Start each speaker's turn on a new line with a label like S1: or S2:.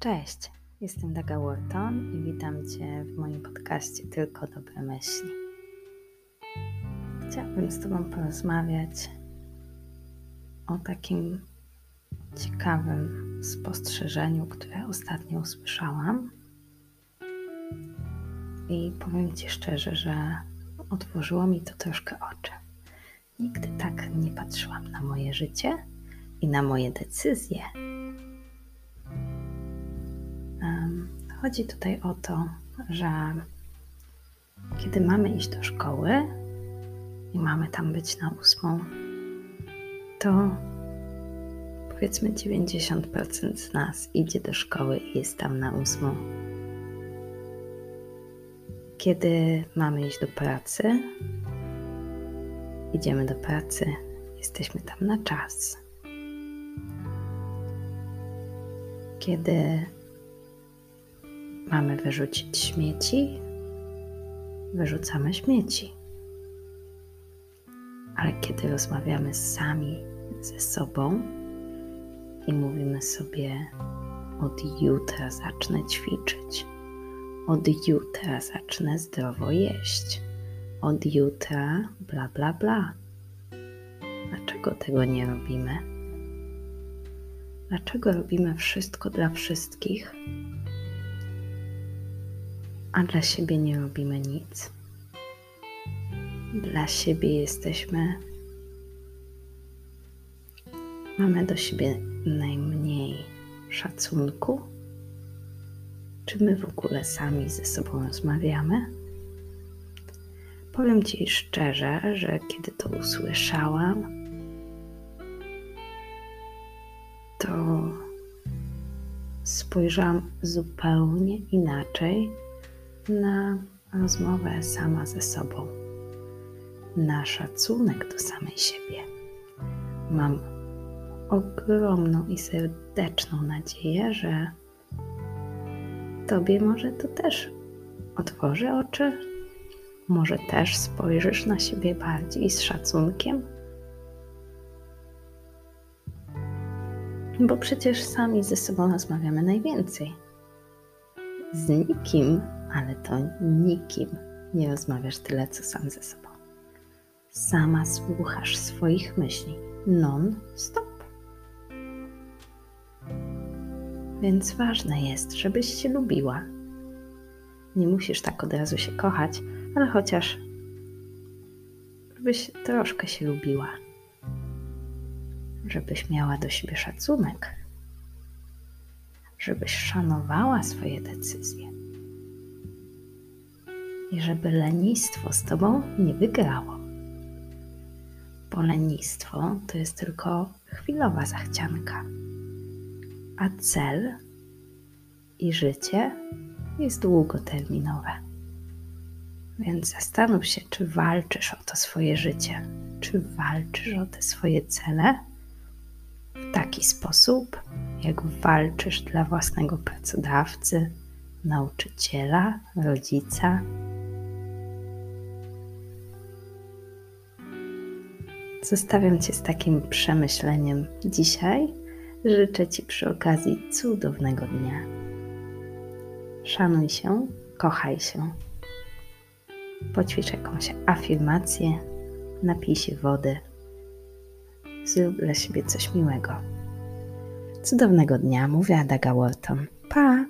S1: Cześć, jestem Daga Wharton i witam Cię w moim podcaście Tylko Dobre Myśli. Chciałabym z Tobą porozmawiać o takim ciekawym spostrzeżeniu, które ostatnio usłyszałam. I powiem Ci szczerze, że otworzyło mi to troszkę oczy. Nigdy tak nie patrzyłam na moje życie i na moje decyzje Chodzi tutaj o to, że kiedy mamy iść do szkoły i mamy tam być na ósmą, to powiedzmy 90% z nas idzie do szkoły i jest tam na ósmą. Kiedy mamy iść do pracy, idziemy do pracy, jesteśmy tam na czas. Kiedy mamy wyrzucić śmieci, wyrzucamy śmieci. Ale kiedy rozmawiamy sami ze sobą i mówimy sobie, od jutra zacznę ćwiczyć, od jutra zacznę zdrowo jeść, od jutra bla bla bla. Dlaczego tego nie robimy? Dlaczego robimy wszystko dla wszystkich, a dla siebie nie robimy nic. Dla siebie jesteśmy, mamy do siebie najmniej szacunku. Czy my w ogóle sami ze sobą rozmawiamy? Powiem Ci szczerze, że kiedy to usłyszałam, to spojrzałam zupełnie inaczej na rozmowę sama ze sobą, na szacunek do samej siebie. Mam ogromną i serdeczną nadzieję, że Tobie może to też otworzy oczy, może też spojrzysz na siebie bardziej z szacunkiem. Bo przecież sami ze sobą rozmawiamy najwięcej. Z nikim ale to nikim nie rozmawiasz tyle, co sam ze sobą. Sama słuchasz swoich myśli non-stop. Więc ważne jest, żebyś się lubiła. Nie musisz tak od razu się kochać, ale chociaż żebyś troszkę się lubiła. Żebyś miała do siebie szacunek. Żebyś szanowała swoje decyzje i żeby lenistwo z tobą nie wygrało. Bo lenistwo to jest tylko chwilowa zachcianka, a cel i życie jest długoterminowe. Więc zastanów się, czy walczysz o to swoje życie, czy walczysz o te swoje cele w taki sposób, jak walczysz dla własnego pracodawcy, nauczyciela, rodzica, Zostawiam Cię z takim przemyśleniem dzisiaj. Życzę Ci przy okazji cudownego dnia. Szanuj się, kochaj się. Poćwicz jakąś afirmację, napij się wody. Zrób dla siebie coś miłego. Cudownego dnia, mówi Adaga Wharton. Pa!